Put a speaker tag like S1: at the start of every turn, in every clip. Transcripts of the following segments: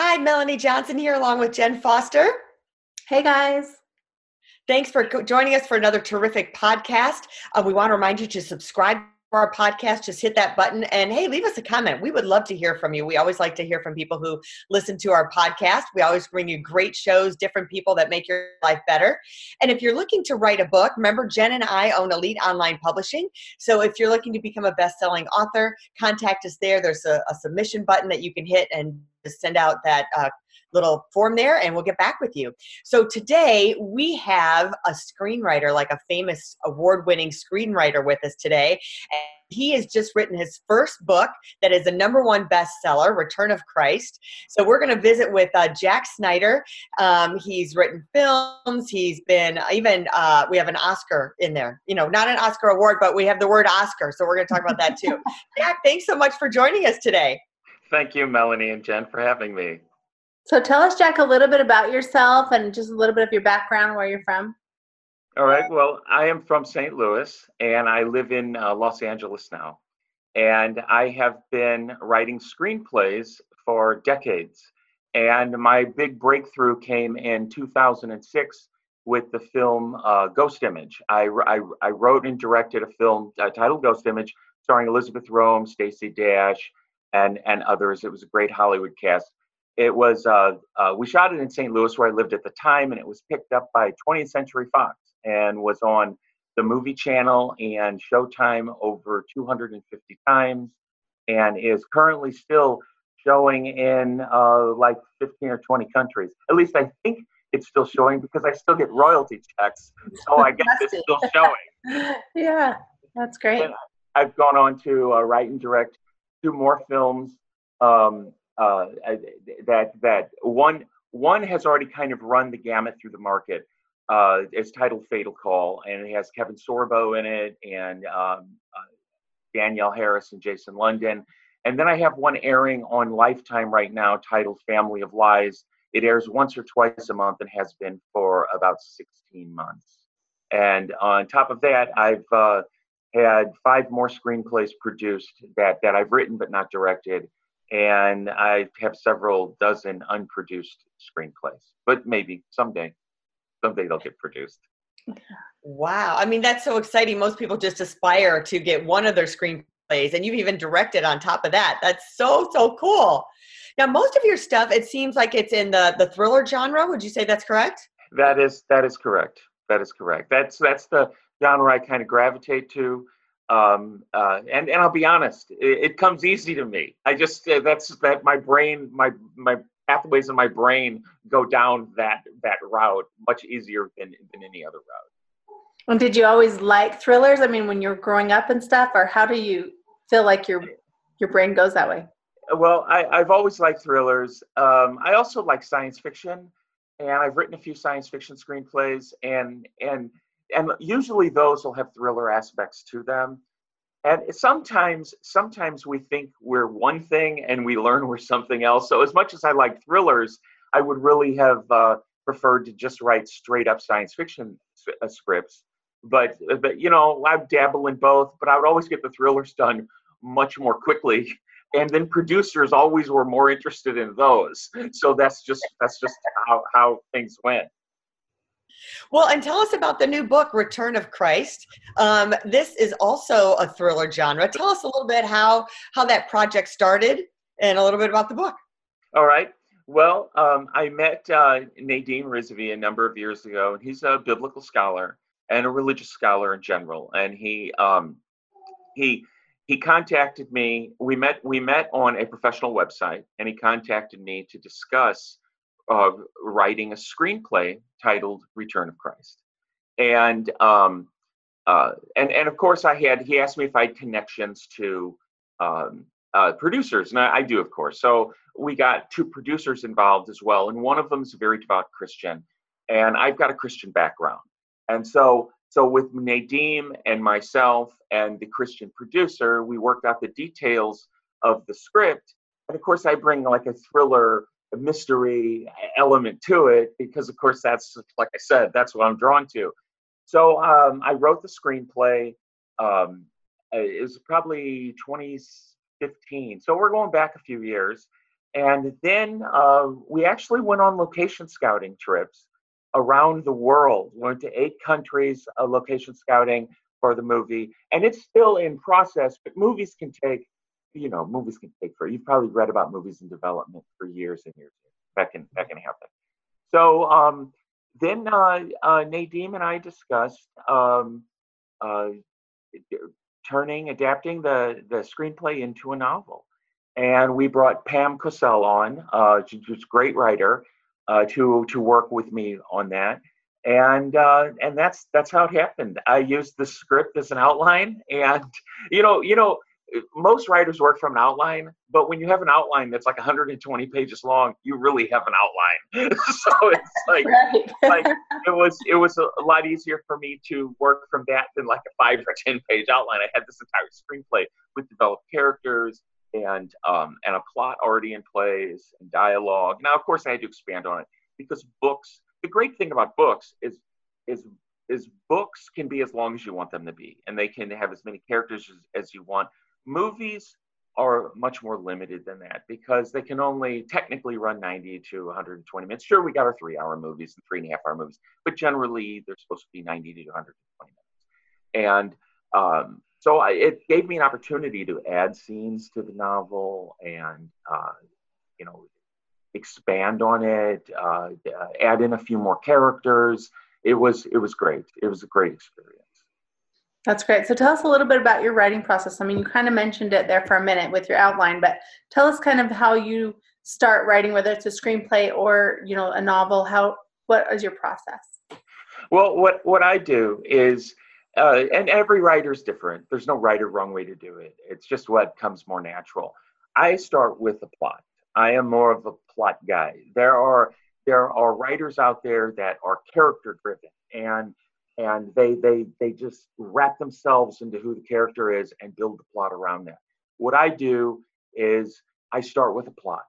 S1: Hi, Melanie Johnson here, along with Jen Foster.
S2: Hey, guys.
S1: Thanks for joining us for another terrific podcast. Uh, we want to remind you to subscribe to our podcast, just hit that button and hey, leave us a comment. We would love to hear from you. We always like to hear from people who listen to our podcast. We always bring you great shows, different people that make your life better. And if you're looking to write a book, remember Jen and I own Elite Online Publishing. So if you're looking to become a best-selling author, contact us there. There's a, a submission button that you can hit and just send out that uh, little form there and we'll get back with you. So today we have a screenwriter, like a famous award winning screenwriter with us today. And he has just written his first book that is a number one bestseller, Return of Christ. So we're going to visit with uh, Jack Snyder. Um, he's written films. He's been even, uh, we have an Oscar in there, you know, not an Oscar award, but we have the word Oscar. So we're going to talk about that too. Jack, thanks so much for joining us today.
S3: Thank you, Melanie and Jen, for having me.
S2: So tell us, Jack, a little bit about yourself and just a little bit of your background, where you're from.
S3: All right. Well, I am from St. Louis and I live in uh, Los Angeles now. And I have been writing screenplays for decades. And my big breakthrough came in 2006 with the film uh, Ghost Image. I, I, I, wrote and directed a film uh, titled Ghost Image starring Elizabeth Rohm, Stacey Dash, and, and others. It was a great Hollywood cast. It was uh, uh, we shot it in St. Louis where I lived at the time, and it was picked up by 20th Century Fox and was on the Movie Channel and Showtime over 250 times, and is currently still showing in uh, like 15 or 20 countries. At least I think it's still showing because I still get royalty checks, so I guess it's still showing.
S2: yeah, that's great. And
S3: I've gone on to uh, write and direct two more films. Um, uh, that that one one has already kind of run the gamut through the market. Uh, it's titled Fatal Call, and it has Kevin Sorbo in it, and um, uh, Danielle Harris and Jason London. And then I have one airing on Lifetime right now titled Family of Lies. It airs once or twice a month and has been for about 16 months. And on top of that, I've uh, had five more screenplays produced that, that I've written but not directed and I have several dozen unproduced screenplays. But maybe someday, someday they'll get produced.
S1: Wow. I mean, that's so exciting. Most people just aspire to get one of their screenplays, and you've even directed on top of that. That's so, so cool. Now, most of your stuff, it seems like it's in the, the thriller genre. Would you say that's correct?
S3: That is that is correct. That is correct. That's that's the genre I kind of gravitate to um, uh, and and I'll be honest, it, it, comes easy to me. I just uh, that's that my brain, my my pathways in my brain go down that that route much easier than than any other route.
S2: And did you always like thrillers? I mean, when you're growing up and stuff, or how do you feel like your your brain goes that way?
S3: Well, I, I've always liked thrillers. Um, I also like science fiction, and I've written a few science fiction screenplays, and and and usually those will have thriller aspects to them. And sometimes sometimes we think we're one thing and we learn we're something else. So as much as i like thrillers i would really have uh, preferred to just write straight up science fiction uh, scripts. But but you know i dabble in both but i would always get the thrillers done much more quickly. And then producers always were more interested in those. So that's just that's just how, how things went
S1: well, and tell us about the new book, Return of Christ. Um, this is also a thriller genre. Tell us a little bit how how that project started, and a little bit about the book.
S3: All right. Well, um, I met uh, Nadim Rizvi a number of years ago, and he's a biblical scholar and a religious scholar in general. And he um, he he contacted me. We met we met on a professional website, and he contacted me to discuss uh, writing a screenplay titled Return of Christ. And um, uh, and and of course I had he asked me if I had connections to um, uh, producers, and I, I, do, of course. So we got two producers involved as well, and one of them is a very devout Christian, and I've got a Christian background, and so so with Nadim and myself and the Christian producer, we worked out the details of the script, and of course, I bring like a thriller, mystery element to it because, of course, that's like I said, that's what I'm drawn to. So um, I wrote the screenplay. Um, it was probably 2015. So we're going back a few years. And then uh, we actually went on location scouting trips around the world. We went to eight countries, uh, location scouting for the movie. And it's still in process, but movies can take, you know, movies can take for, you've probably read about movies in development for years and years. That can, that can happen. So um, then uh, uh, Nadim and I discussed um, uh, turning, adapting the, the screenplay into a novel. And we brought Pam Cosell on, uh, she's a great writer, uh, to to work with me on that. And uh, and that's that's how it happened. I used the script as an outline, and you know, you know, most writers work from an outline, but when you have an outline that's like 120 pages long, you really have an outline. so it's like, right. like it was it was a, lot easier for me to work from that than like a five or 10 page outline. I had this entire screenplay with developed characters and um, and a plot already in place and dialogue. Now, of course, I had to expand on it because books. The great thing about books is is is books can be as long as you want them to be, and they can have as many characters as, as you want Movies are much more limited than that because they can only technically run 90 to 120 minutes. Sure, we got our three hour movies and three and a half hour movies, but generally they're supposed to be 90 to 120 minutes. And um, so I, it gave me an opportunity to add scenes to the novel and, uh, you know, expand on it, uh, add in a few more characters. It was it was great. It was a great experience.
S2: That's great. So tell us a little bit about your writing process. I mean, you kind of mentioned it there for a minute with your outline, but tell us kind of how you start writing, whether it's a screenplay or you know a novel. How what is your process?
S3: Well, what what I do is, uh, and every writer is different. There's no right or wrong way to do it. It's just what comes more natural. I start with the plot. I am more of a plot guy. There are there are writers out there that are character driven and and they they they just wrap themselves into who the character is and build the plot around that. What I do is I start with a plot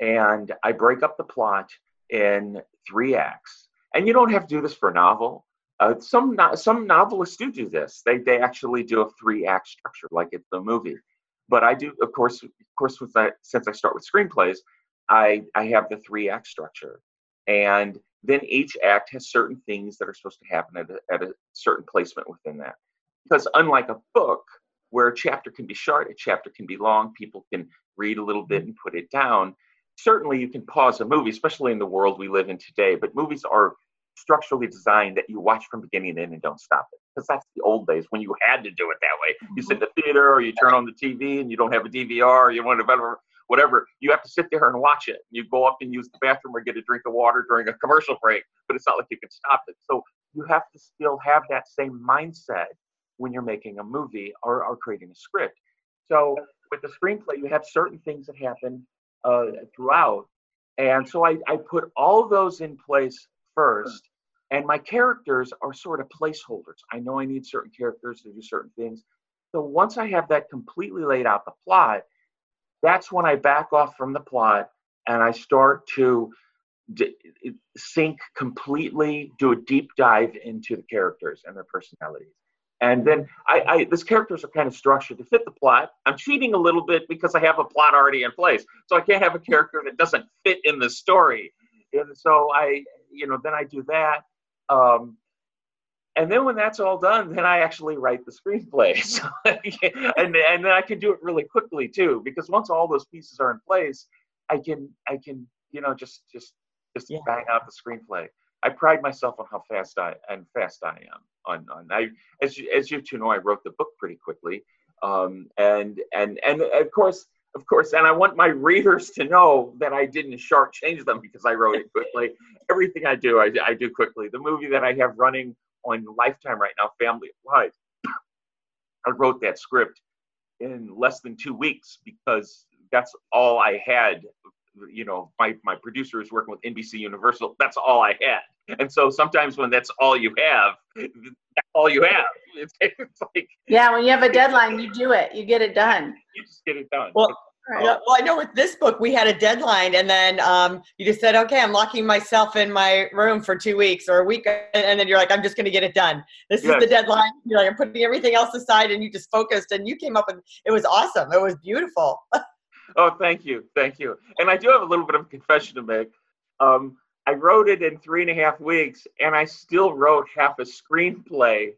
S3: and I break up the plot in three acts. And you don't have to do this for a novel. Uh, some no, some novelists do do this. They they actually do a three act structure like it's a movie. But I do, of course, of course, with that, since I start with screenplays, I I have the three act structure, and then each act has certain things that are supposed to happen at a, at a certain placement within that. Because unlike a book, where a chapter can be short, a chapter can be long, people can read a little bit and put it down. Certainly, you can pause a movie, especially in the world we live in today, but movies are structurally designed that you watch from beginning to end and don't stop it. Because that's the old days when you had to do it that way. You sit mm-hmm. in the theater or you turn on the TV and you don't have a DVR or you want to whatever whatever, you have to sit there and watch it. You go up and use the bathroom or get a drink of water during a commercial break, but it's not like you can stop it. So you have to still have that same mindset when you're making a movie or, or creating a script. So with the screenplay, you have certain things that happen uh, throughout. And so I, I put all those in place first. And my characters are sort of placeholders. I know I need certain characters to do certain things. So once I have that completely laid out the plot, that's when I back off from the plot and I start to d- sink completely, do a deep dive into the characters and their personalities. And then I, I these characters are kind of structured to fit the plot. I'm cheating a little bit because I have a plot already in place, so I can't have a character that doesn't fit in the story. And so I, you know, then I do that. Um, and then when that's all done, then I actually write the screenplay. So, and and then I can do it really quickly too, because once all those pieces are in place, I can I can you know just just just yeah. bang out the screenplay. I pride myself on how fast I and fast I am on on I as you, as you two know I wrote the book pretty quickly, um, and and and of course of course, and I want my readers to know that I didn't shortchange them because I wrote it quickly. Everything I do, I, I do quickly. The movie that I have running on Lifetime right now, Family of Life. I wrote that script in less than two weeks because that's all I had. You know, my my producer is working with NBC Universal. That's all I had. And so sometimes when that's all you have, that's all you have. It's, it's like
S2: yeah, when you have a deadline, you do it. You get it done.
S3: You just get it done.
S1: Well, Right. Yeah, well, I know with this book we had a deadline, and then um, you just said, "Okay, I'm locking myself in my room for two weeks or a week," and then you're like, "I'm just going to get it done. This yes. is the deadline." You're like, "I'm putting everything else aside," and you just focused, and you came up with it was awesome. It was beautiful.
S3: oh, thank you, thank you. And I do have a little bit of a confession to make. Um, I wrote it in three and a half weeks, and I still wrote half a screenplay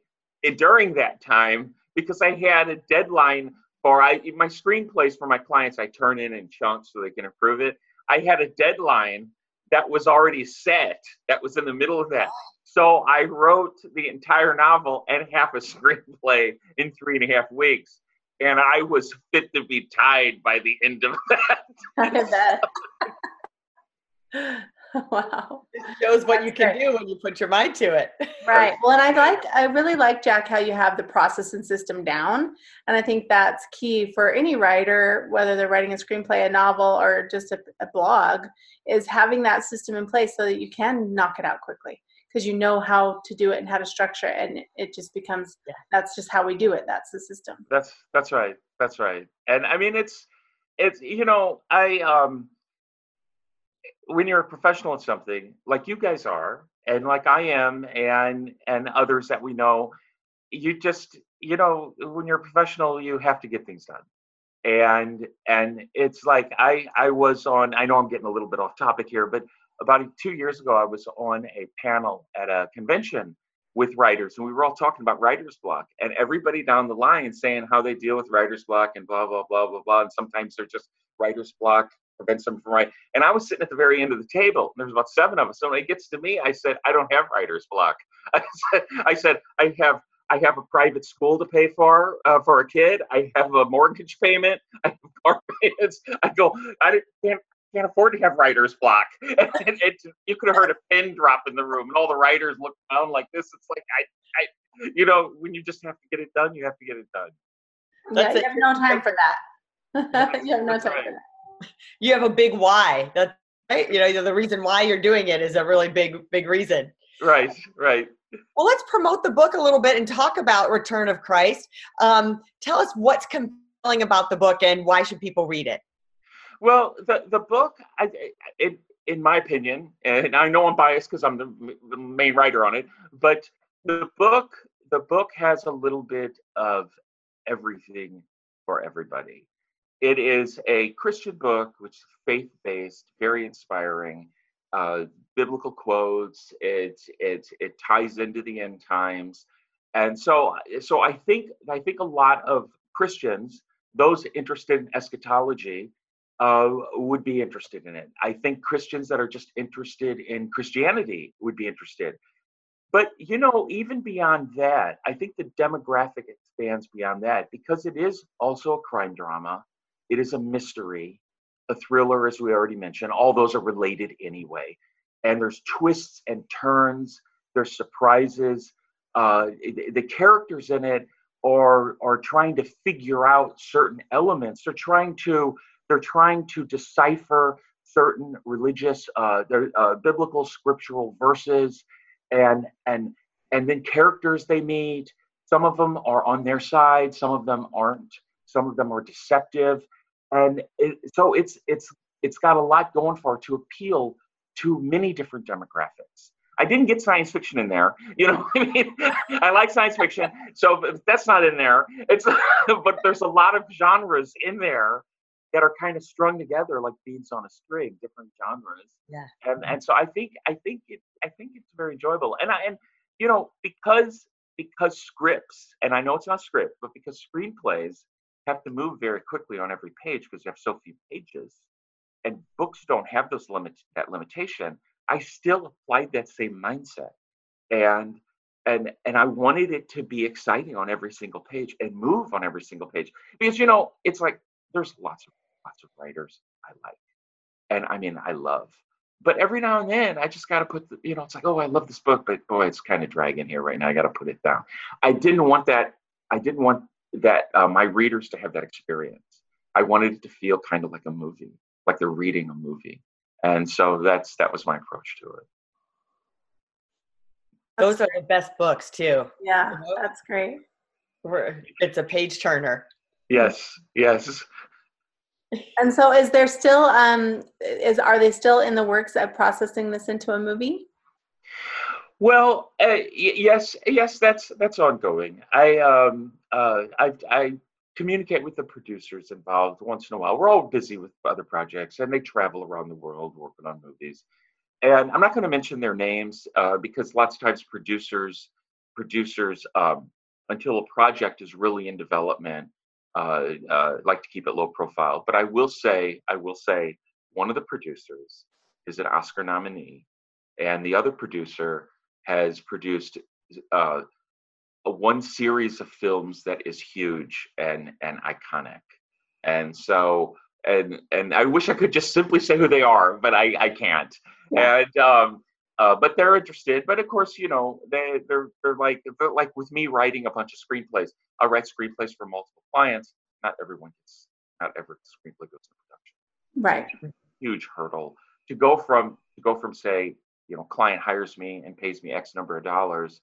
S3: during that time because I had a deadline or I my screenplays for my clients I turn in in chunks so they can improve it. I had a deadline that was already set. That was in the middle of that. So I wrote the entire novel and half a screenplay in three and a half weeks. And I was fit to be tied by the end of that.
S2: wow.
S1: It shows what That's you can great. do when you put your mind to it.
S2: Right. Well, and I like, I really like, Jack, how you have the process and system down. And I think that's key for any writer, whether they're writing a screenplay, a novel, or just a, a blog, is having that system in place so that you can knock it out quickly because you know how to do it and how to structure it and it just becomes yeah. that's just how we do it that's the system
S3: that's that's right that's right and i mean it's it's you know i um when you're a professional at something like you guys are and like i am and and others that we know you just you know when you're a professional you have to get things done. And and it's like i i was on i know i'm getting a little bit off topic here but about two years ago i was on a panel at a convention with writers and we were all talking about writer's block and everybody down the line saying how they deal with writer's block and blah blah blah blah blah and sometimes they're just writer's block prevent something from writing. And I was sitting at the very end of the table. And there's about seven of us. So when it gets to me, I said, I don't have writer's block. I said, I, said, I have I have a private school to pay for uh, for a kid. I have a mortgage payment. I have car payments. I go. I can't can't afford to have writer's block. And it, you could have heard a pin drop in the room, and all the writers look around like this. It's like I, I, you know, when you just have to get it done, you have to get it done.
S2: Yeah, you have no time for that. you have no time for that
S1: you have a big why. That's right. You know, the reason why you're doing it is a really big, big reason.
S3: Right, right.
S1: Well, let's promote the book a little bit and talk about Return of Christ. Um, tell us what's compelling about the book and why should people read it?
S3: Well, the the book, I, it, in my opinion, and I know I'm biased because I'm the, the main writer on it, but the book the book has a little bit of everything for everybody. It is a Christian book, which is faith based, very inspiring, uh, biblical quotes. It it it ties into the end times, and so so I think I think a lot of Christians, those interested in eschatology, uh, would be interested in it. I think Christians that are just interested in Christianity would be interested. But you know, even beyond that, I think the demographic expands beyond that because it is also a crime drama. It is a mystery, a thriller, as we already mentioned. All those are related anyway. And there's twists and turns, there's surprises. Uh, the characters in it are are trying to figure out certain elements. They're trying to they're trying to decipher certain religious, uh, uh, biblical, scriptural verses, and and and then characters they meet. Some of them are on their side, some of them aren't. Some of them are deceptive, and it, so it's it's it's got a lot going for it to appeal to many different demographics. I didn't get science fiction in there, you know. I mean, I like science fiction, so that's not in there. It's but there's a lot of genres in there that are kind of strung together like beads on a string, different genres.
S1: Yeah.
S3: And and so I think I think it I think it's very enjoyable. And I and you know because because scripts and I know it's not script, but because screenplays have to move very quickly on every page because you have so few pages and books don't have those limit that limitation i still applied that same mindset. And and and i wanted it to be exciting on every single page and move on every single page because you know it's like there's lots of lots of writers i like and i mean i love but every now and then i just got to put the, you know it's like oh i love this book but boy it's kind of dragging here right now i got to put it down. I didn't want that i didn't want that uh, my readers to have that experience. I wanted it to feel kind of like a movie, like they're reading a movie, and so that's that was my approach to it.
S1: Those are the best books too.
S2: Yeah, that's great.
S1: It's a page turner.
S3: Yes, yes.
S2: And so, is there still um is are they still in the works of processing this into a movie?
S3: Well, uh, y- yes, yes, that's that's ongoing. I um uh I I communicate with the producers involved once in a while. We're all busy with other projects, and they travel around the world working on movies. And I'm not going to mention their names uh, because lots of times producers producers um, until a project is really in development uh, uh, like to keep it low profile. But I will say, I will say, one of the producers is an Oscar nominee, and the other producer has produced uh, a one series of films that is huge and and iconic. And so, and and I wish I could just simply say who they are, but I I can't. Yeah. And um, uh, but they're interested. But of course, you know, they they're they're like they're like with me writing a bunch of screenplays. I write screenplays for multiple clients. Not everyone gets, not every screenplay goes to production.
S2: Right.
S3: Huge hurdle to go from to go from say, you know, client hires me and pays me X number of dollars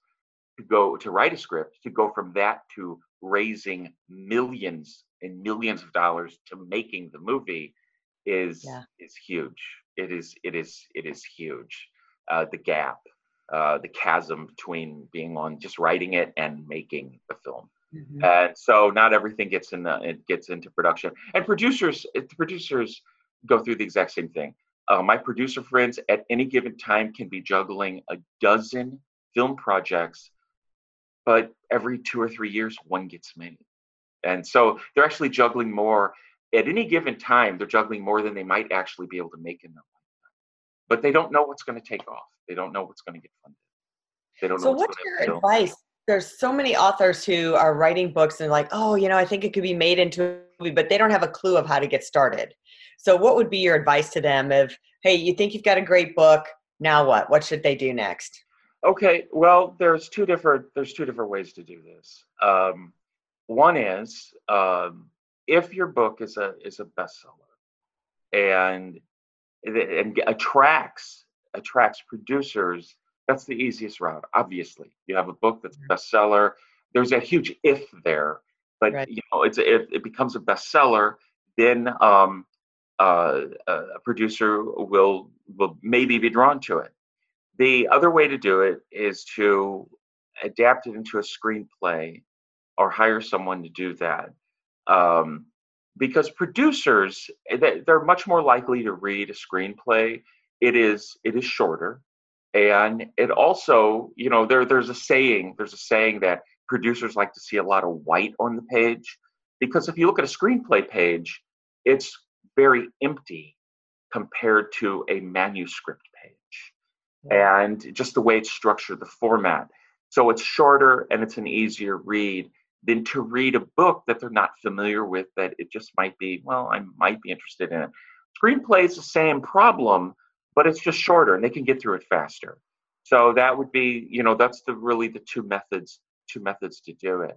S3: to go to write a script to go from that to raising millions and millions of dollars to making the movie is yeah. is huge. It is it is it is huge uh, the gap, uh, the chasm between being on just writing it and making the film. Mm-hmm. And so not everything gets in the, it gets into production. And producers, the producers go through the exact same thing. Uh, my producer friends at any given time can be juggling a dozen film projects, but every two or three years, one gets made. And so they're actually juggling more at any given time. They're juggling more than they might actually be able to make in them but they don't know what's going to take off. They don't know what's going to get funded. They don't
S1: so know. So, what's, what's your advice? There's so many authors who are writing books and like, oh, you know, I think it could be made into a movie, but they don't have a clue of how to get started. So, what would be your advice to them? Of, hey, you think you've got a great book, now what? What should they do next?
S3: Okay, well, there's two different there's two different ways to do this. Um, one is um, if your book is a is a bestseller and and attracts attracts producers that's the easiest route obviously you have a book that's a bestseller there's a huge if there but right. you know it's if it becomes a bestseller then um, uh, a producer will will maybe be drawn to it. The other way to do it is to adapt it into a screenplay or hire someone to do that. Um, because producers eh, they're much more likely to read a screenplay. It is it is shorter. And it also you know there there's a saying there's a saying that producers like to see a lot of white on the page. Because if you look at a screenplay page it's very empty compared to a manuscript page and just the way it's structured the format. So it's shorter and it's an easier read than to read a book that they're not familiar with that it just might be well i might be interested in it. Screenplay is the same problem but it's just shorter and they can get through it faster. So that would be you know that's the really the two methods two methods to do it.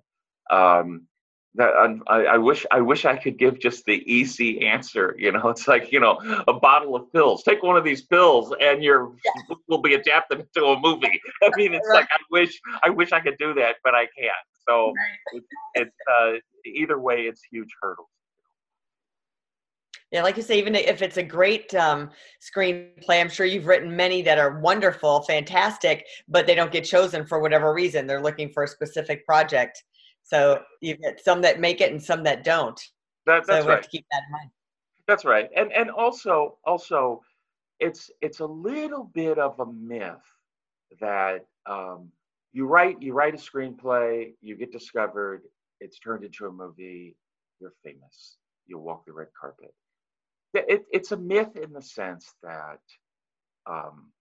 S3: Um, that I, I, wish I wish I could give just the easy answer. You know, it's like you know a bottle of pills. Take one of these pills, and your yeah. will be adapted into a movie. I mean, it's right. like I wish I wish I could do that, but I can't. So right. it's uh, either way, it's huge hurdles.
S1: Yeah, like you say, even if it's a great um, screenplay, I'm sure you've written many that are wonderful, fantastic, but they don't get chosen for whatever reason. They're looking for a specific project. So you get some that make it and some that don't.
S3: That, that's
S1: so we
S3: right.
S1: have to keep that in mind.
S3: That's right. And and also also it's it's a little bit of a myth that um, you write you write a screenplay, you get discovered, it's turned into a movie, you're famous, you walk the red carpet. It, it's a myth in the sense that um,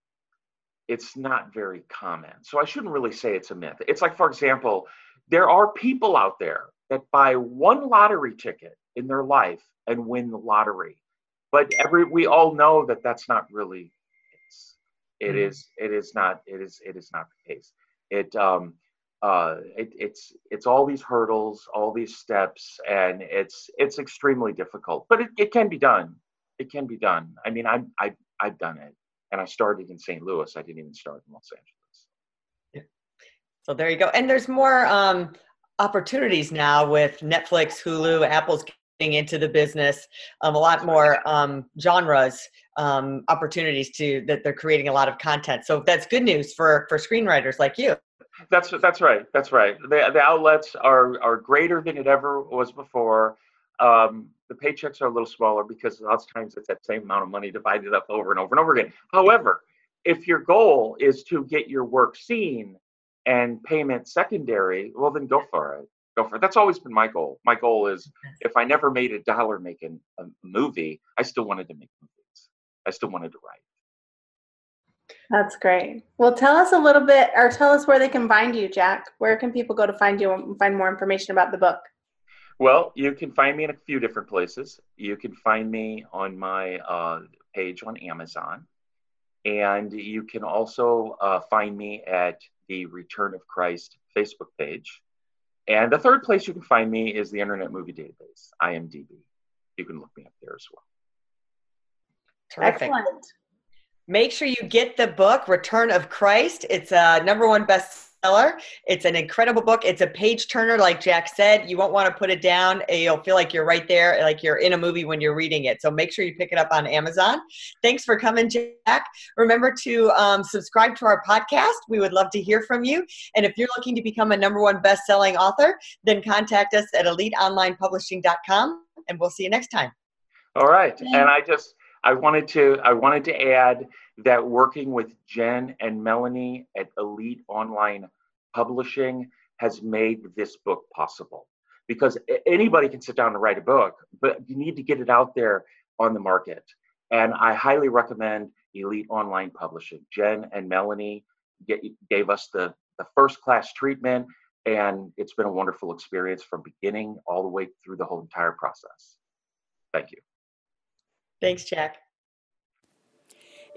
S3: it's not very common. So I shouldn't really say it's a myth. It's like, for example, there are people out there that buy one lottery ticket in their life and win the lottery but every we all know that that's not really it's, it mm-hmm. is it is not it is it is not the case it um uh, it, it's it's all these hurdles, all these steps, and it's it's extremely difficult. But it, it can be done. It can be done. I mean, I I I've done it, and I started in St. Louis. I didn't even start in Los Angeles.
S1: So there you go. And there's more um, opportunities now with Netflix, Hulu, Apple's getting into the business. Um, a lot more um, genres um, opportunities to that they're creating a lot of content. So that's good news for for screenwriters like you.
S3: That's that's right. That's right. The the outlets are are greater than it ever was before. Um, the paychecks are a little smaller because lots of times it's that same amount of money divided up over and over and over again. However, if your goal is to get your work seen and payment secondary, well then go for it. Go for it. That's always been my goal. My goal is if I never made a dollar making a movie, I still wanted to make movies. I still wanted to write.
S2: That's great. Well, tell us a little bit, or tell us where they can find you, Jack. Where can people go to find you and find more information about the book?
S3: Well, you can find me in a few different places. You can find me on my uh, page on Amazon. And you can also uh, find me at the Return of Christ Facebook page. And the third place you can find me is the Internet Movie Database, IMDb. You can look me up there as well.
S1: Terrific. Excellent. Make sure you get the book, Return of Christ. It's a number one bestseller. It's an incredible book. It's a page turner, like Jack said. You won't want to put it down. You'll feel like you're right there, like you're in a movie when you're reading it. So make sure you pick it up on Amazon. Thanks for coming, Jack. Remember to um, subscribe to our podcast. We would love to hear from you. And if you're looking to become a number one best-selling author, then contact us at eliteonlinepublishing.com, and we'll see you next time.
S3: All right. And I just I wanted to I wanted to add that working with Jen and Melanie at Elite Online Publishing has made this book possible because anybody can sit down and write a book, but you need to get it out there on the market. And I highly recommend Elite Online Publishing. Jen and Melanie get, gave us the, the first class treatment, and it's been a wonderful experience from beginning all the way through the whole entire process. Thank you.
S1: Thanks, Jack.